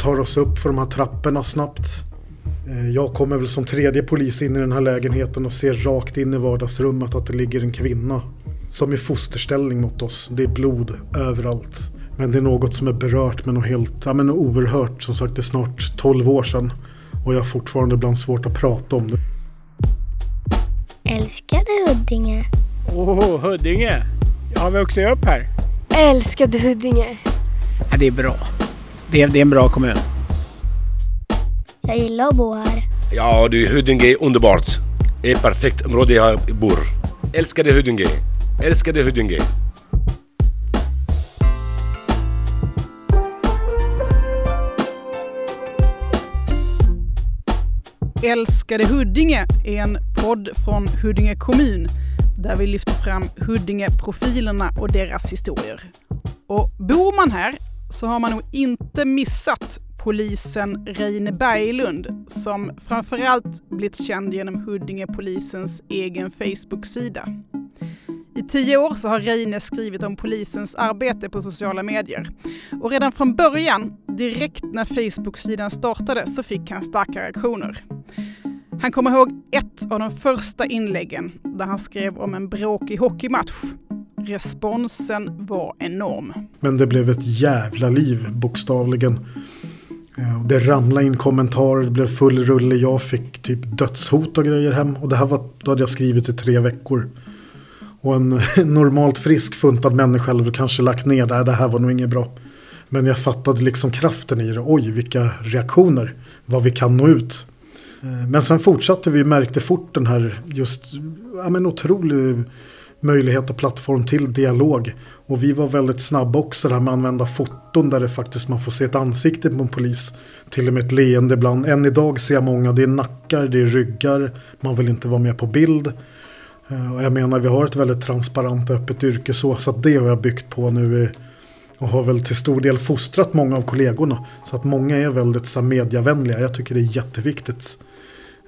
tar oss upp för de här trapporna snabbt. Eh, jag kommer väl som tredje polis in i den här lägenheten och ser rakt in i vardagsrummet att det ligger en kvinna. Som i fosterställning mot oss. Det är blod överallt. Men det är något som är berört med något helt, ja men oerhört. Som sagt det är snart 12 år sedan. Och jag har fortfarande ibland svårt att prata om det. Älskade Huddinge. Åh, oh, Huddinge! Jag har vuxit upp här. Älskade Huddinge. Ja, det är bra. Det är, det är en bra kommun. Jag gillar att bo här. Ja du, Huddinge är underbart. Det är ett perfekt område jag bor. Älskade Huddinge. Älskade Huddinge. Älskade Huddinge är en podd från Huddinge kommun där vi lyfter fram Huddinge-profilerna och deras historier. Och bor man här så har man nog inte missat polisen Reine Berglund som framförallt blivit känd genom Huddinge-polisens egen Facebook-sida. I tio år så har Reine skrivit om polisens arbete på sociala medier. Och redan från början, direkt när Facebook-sidan startade, så fick han starka reaktioner. Han kommer ihåg ett av de första inläggen där han skrev om en bråkig hockeymatch. Responsen var enorm. Men det blev ett jävla liv, bokstavligen. Eh, det ramlade in kommentarer, det blev full rulle. Jag fick typ dödshot och grejer hem. Och det här var, då hade jag skrivit i tre veckor. Och en normalt frisk funtad människa hade kanske lagt ner det här, det här var nog inget bra. Men jag fattade liksom kraften i det. Oj, vilka reaktioner. Vad vi kan nå ut. Eh, men sen fortsatte vi märkte fort den här just, ja men otrolig möjlighet och plattform till dialog. Och vi var väldigt snabba också där med att använda foton där det faktiskt man får se ett ansikte på en polis. Till och med ett leende ibland. Än idag ser jag många, det är nackar, det är ryggar, man vill inte vara med på bild. Eh, och jag menar vi har ett väldigt transparent och öppet yrke så, så att det har jag byggt på nu och har väl till stor del fostrat många av kollegorna. Så att många är väldigt så mediavänliga. Jag tycker det är jätteviktigt.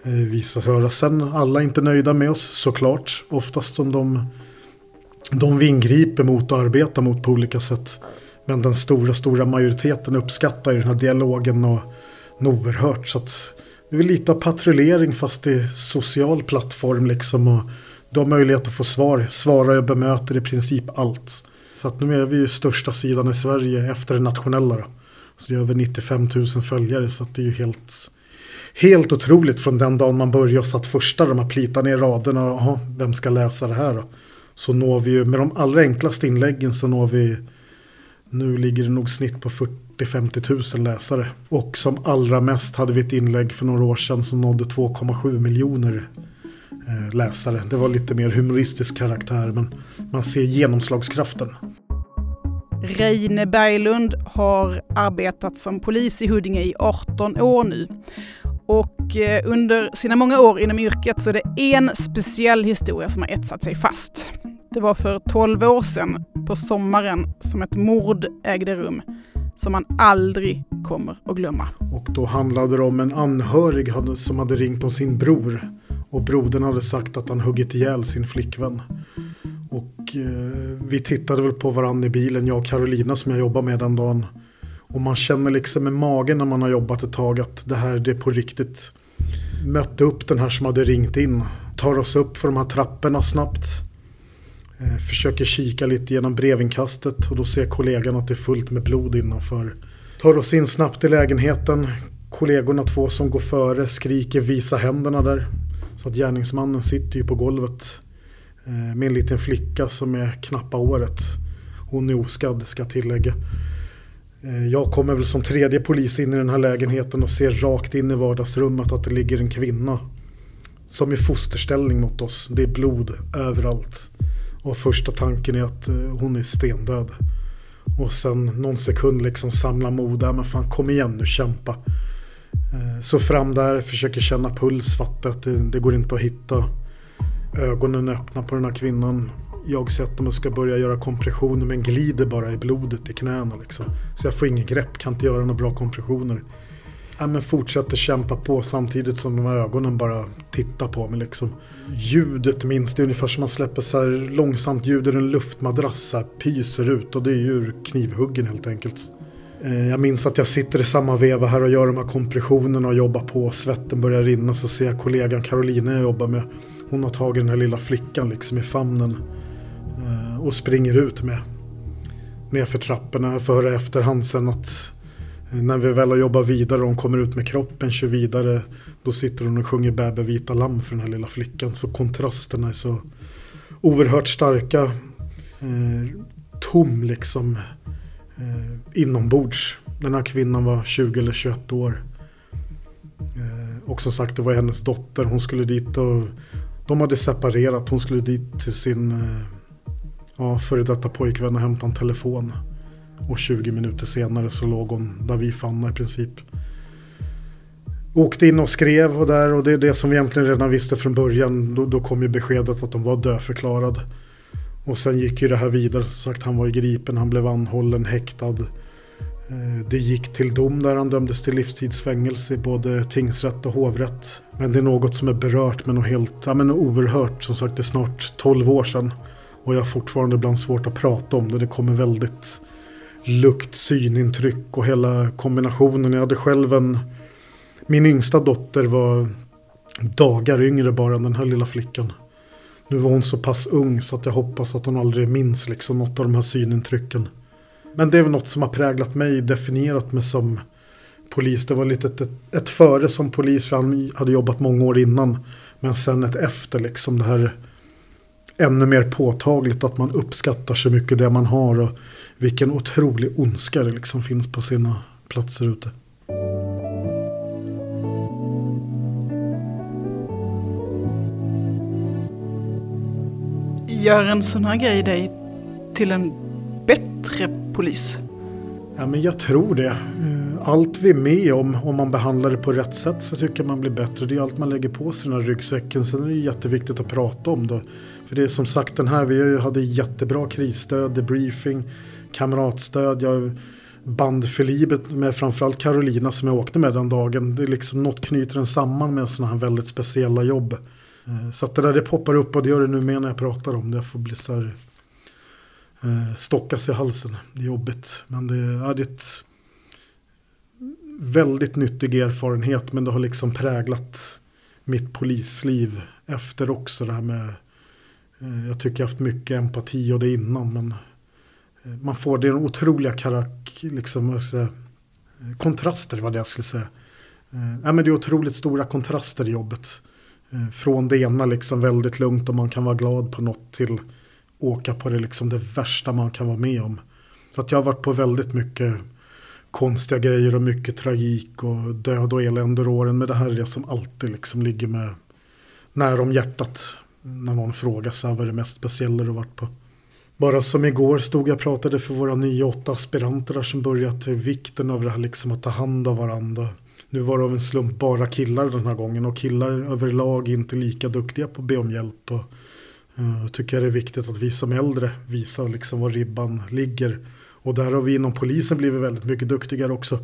Eh, Visa sig Sen alla är inte nöjda med oss såklart. Oftast som de, de vi ingriper mot och arbetar mot på olika sätt. Men den stora, stora majoriteten uppskattar ju den här dialogen och oerhört. Så att det är lite av patrullering fast i social plattform liksom. Och du har möjlighet att få svar. Svara och bemöter i princip allt. Så att nu är vi ju största sidan i Sverige efter det nationella. Då. Så det är över 95 000 följare så att det är ju helt, helt otroligt från den dagen man började och satt första de här plitarna ner raderna. Aha, vem ska läsa det här då? Så når vi ju med de allra enklaste inläggen så når vi nu ligger det nog snitt på 40-50 000 läsare. Och som allra mest hade vi ett inlägg för några år sedan som nådde 2,7 miljoner eh, läsare. Det var lite mer humoristisk karaktär men man ser genomslagskraften. Reine Berglund har arbetat som polis i Huddinge i 18 år nu. Och eh, under sina många år inom yrket så är det en speciell historia som har etsat sig fast. Det var för 12 år sedan på sommaren som ett mord ägde rum som man aldrig kommer att glömma. Och då handlade det om en anhörig som hade ringt om sin bror och brodern hade sagt att han huggit ihjäl sin flickvän. Och eh, vi tittade väl på varandra i bilen, jag och Carolina som jag jobbar med den dagen. Och man känner liksom i magen när man har jobbat ett tag att det här det är på riktigt. Mötte upp den här som hade ringt in. Tar oss upp för de här trapporna snabbt. Eh, försöker kika lite genom brevinkastet och då ser kollegan att det är fullt med blod innanför. Tar oss in snabbt i lägenheten. Kollegorna två som går före skriker visa händerna där. Så att gärningsmannen sitter ju på golvet eh, med en liten flicka som är knappa året. Hon är oskadd ska jag tillägga. Eh, jag kommer väl som tredje polis in i den här lägenheten och ser rakt in i vardagsrummet att det ligger en kvinna. Som i fosterställning mot oss. Det är blod överallt. Och första tanken är att eh, hon är stendöd. Och sen någon sekund liksom samla mod. men fan kom igen nu, kämpa. Eh, så fram där, försöker känna puls, fattar att det, det, går inte att hitta. Ögonen öppna på den här kvinnan. Jag sätter mig och ska börja göra kompressioner men glider bara i blodet i knäna. Liksom. Så jag får ingen grepp, kan inte göra några bra kompressioner. Ja, men fortsätter kämpa på samtidigt som de här ögonen bara tittar på mig. Liksom. Ljudet minns, det är ungefär som man släpper så här långsamt ljud ur en luftmadrass. Så här, pyser ut och det är ju knivhuggen helt enkelt. Eh, jag minns att jag sitter i samma veva här och gör de här kompressionerna och jobbar på. Svetten börjar rinna så ser jag kollegan Carolina jag jobbar med. Hon har tagit den här lilla flickan liksom i famnen. Och springer ut med. Nerför trapporna. före får höra efterhand sen att eh, när vi väl har jobbat vidare och hon kommer ut med kroppen, kör vidare. Då sitter hon och sjunger Bäbe vita lamm för den här lilla flickan. Så kontrasterna är så oerhört starka. Eh, tom liksom eh, inombords. Den här kvinnan var 20 eller 21 år. Eh, och som sagt det var hennes dotter. Hon skulle dit och de hade separerat. Hon skulle dit till sin eh, ja, före detta pojkvän och en telefon. Och 20 minuter senare så låg hon där vi fann i princip. Åkte in och skrev och där och det är det som vi egentligen redan visste från början. Då, då kom ju beskedet att de var dödförklarad. Och sen gick ju det här vidare. Som sagt, han var ju gripen, han blev anhållen, häktad. Eh, det gick till dom där han dömdes till livstidsfängelse i både tingsrätt och hovrätt. Men det är något som är berört med något helt, ja men oerhört. Som sagt det är snart 12 år sedan. Och jag har fortfarande ibland svårt att prata om det. Det kommer väldigt lukt, synintryck och hela kombinationen. Jag hade själv en, min yngsta dotter var dagar yngre bara än den här lilla flickan. Nu var hon så pass ung så att jag hoppas att hon aldrig minns liksom något av de här synintrycken. Men det är väl något som har präglat mig, definierat mig som polis. Det var lite ett, ett, ett före som polis för han hade jobbat många år innan. Men sen ett efter liksom det här ännu mer påtagligt att man uppskattar så mycket det man har och vilken otrolig ondska det liksom finns på sina platser ute. Gör en sån här grej dig till en bättre polis? Ja, men jag tror det. Allt vi är med om, om man behandlar det på rätt sätt så tycker jag man blir bättre. Det är allt man lägger på sig i den här ryggsäcken. Sen är det jätteviktigt att prata om det. För det är som sagt den här, vi hade jättebra krisstöd, debriefing, kamratstöd. Jag band för livet med framförallt Carolina som jag åkte med den dagen. Det är liksom något knyter den samman med sådana här väldigt speciella jobb. Eh, så att det där det poppar upp och det gör det nu med när jag pratar om det. Jag får bli så här eh, stockas i halsen. Det är jobbigt. Men det, ja, det är ett väldigt nyttig erfarenhet. Men det har liksom präglat mitt polisliv efter också. Det här med, eh, jag tycker jag har haft mycket empati och det innan. Men eh, man får det otroliga karak, liksom, säga, kontraster var det jag skulle säga. Eh, men det är otroligt stora kontraster i jobbet. Eh, Från det ena liksom väldigt lugnt och man kan vara glad på något till åka på det liksom det värsta man kan vara med om. Så att jag har varit på väldigt mycket konstiga grejer och mycket tragik och död och elände åren. Men det här är det som alltid liksom ligger med nära om hjärtat. När någon frågar sig vad är det mest speciella du varit på. Bara som igår stod jag och pratade för våra nya åtta aspiranter där som börjat till vikten av det här liksom att ta hand om varandra. Nu var det av en slump bara killar den här gången och killar överlag är inte lika duktiga på att be om hjälp. Och, uh, tycker jag det är viktigt att vi som äldre visar liksom var ribban ligger. Och där har vi inom polisen blivit väldigt mycket duktigare också.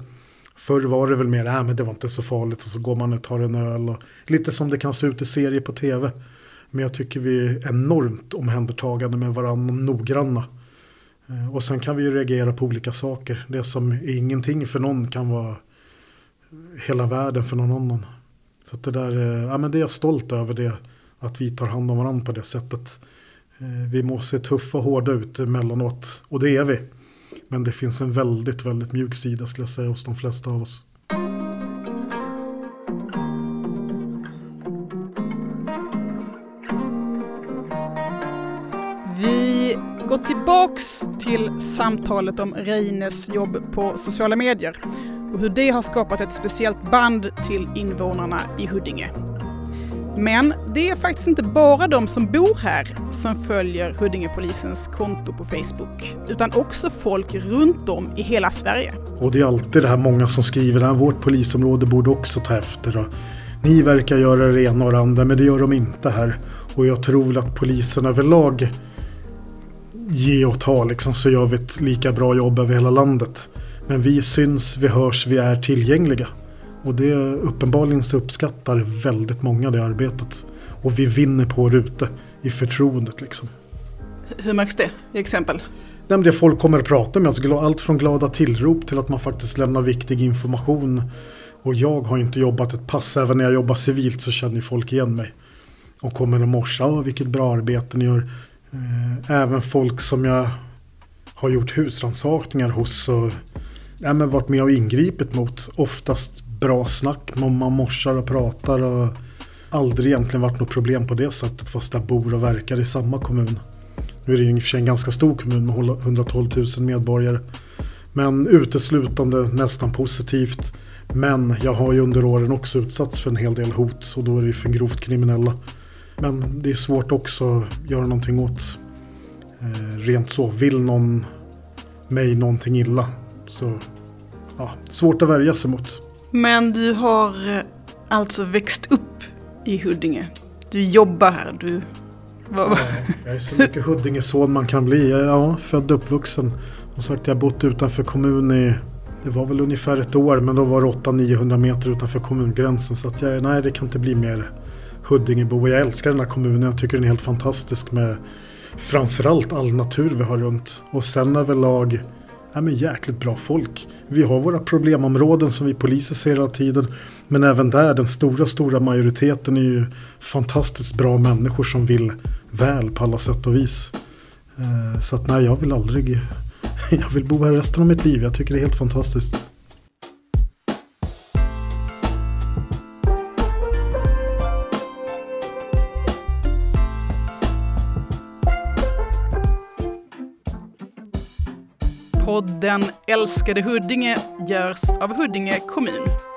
Förr var det väl mer, äh, men det var inte så farligt och så går man och tar en öl. Och, lite som det kan se ut i serier på tv. Men jag tycker vi är enormt omhändertagande med varandra, noggranna. Eh, och sen kan vi ju reagera på olika saker. Det som är ingenting för någon kan vara hela världen för någon annan. Så att det där, eh, ja men det är jag stolt över det. Att vi tar hand om varandra på det sättet. Eh, vi måste se tuffa och hårda ut emellanåt. Och det är vi. Men det finns en väldigt, väldigt mjuk sida skulle jag säga hos de flesta av oss. Vi går tillbaks till samtalet om Reines jobb på sociala medier och hur det har skapat ett speciellt band till invånarna i Huddinge. Men det är faktiskt inte bara de som bor här som följer Huddingepolisens konto på Facebook, utan också folk runt om i hela Sverige. Och det är alltid det här många som skriver att vårt polisområde borde också ta efter. Och ni verkar göra det ena och det andra men det gör de inte här. Och jag tror väl att polisen överlag ge och ta liksom så gör vi ett lika bra jobb över hela landet. Men vi syns, vi hörs, vi är tillgängliga. Och det uppenbarligen så uppskattar väldigt många det arbetet. Och vi vinner på det ute i förtroendet liksom. Hur märks det i exempel? men det folk kommer att prata med. Alltså, allt från glada tillrop till att man faktiskt lämnar viktig information. Och jag har inte jobbat ett pass. Även när jag jobbar civilt så känner folk igen mig. Och kommer och morsar. Åh, vilket bra arbete ni gör. Eh, även folk som jag har gjort husrannsakningar hos. Och ja, men varit med och ingripit mot. Oftast bra snack. Man morsar och pratar. Och aldrig egentligen varit något problem på det sättet. Fast jag bor och verkar i samma kommun. Nu är det i och för sig en ganska stor kommun med 112 000 medborgare. Men uteslutande nästan positivt. Men jag har ju under åren också utsatts för en hel del hot och då är det ju för grovt kriminella. Men det är svårt också att göra någonting åt. Eh, rent så, vill någon mig någonting illa så ja, svårt att värja sig mot. Men du har eh, alltså växt upp i Huddinge. Du jobbar här, du Ja, jag är så mycket Huddingeson man kan bli. Jag är ja, född och uppvuxen. Som sagt, jag har bott utanför kommun i det var väl ungefär ett år men då var det 800-900 meter utanför kommungränsen. Så att jag, nej det kan inte bli mer Huddingebo. Jag älskar den här kommunen. Jag tycker den är helt fantastisk med framförallt all natur vi har runt. Och sen överlag ja, men jäkligt bra folk. Vi har våra problemområden som vi poliser ser hela tiden. Men även där, den stora, stora majoriteten är ju fantastiskt bra människor som vill väl på alla sätt och vis. Eh, så att nej, jag vill aldrig... Jag vill bo här resten av mitt liv. Jag tycker det är helt fantastiskt. Podden Älskade Huddinge görs av Huddinge kommun.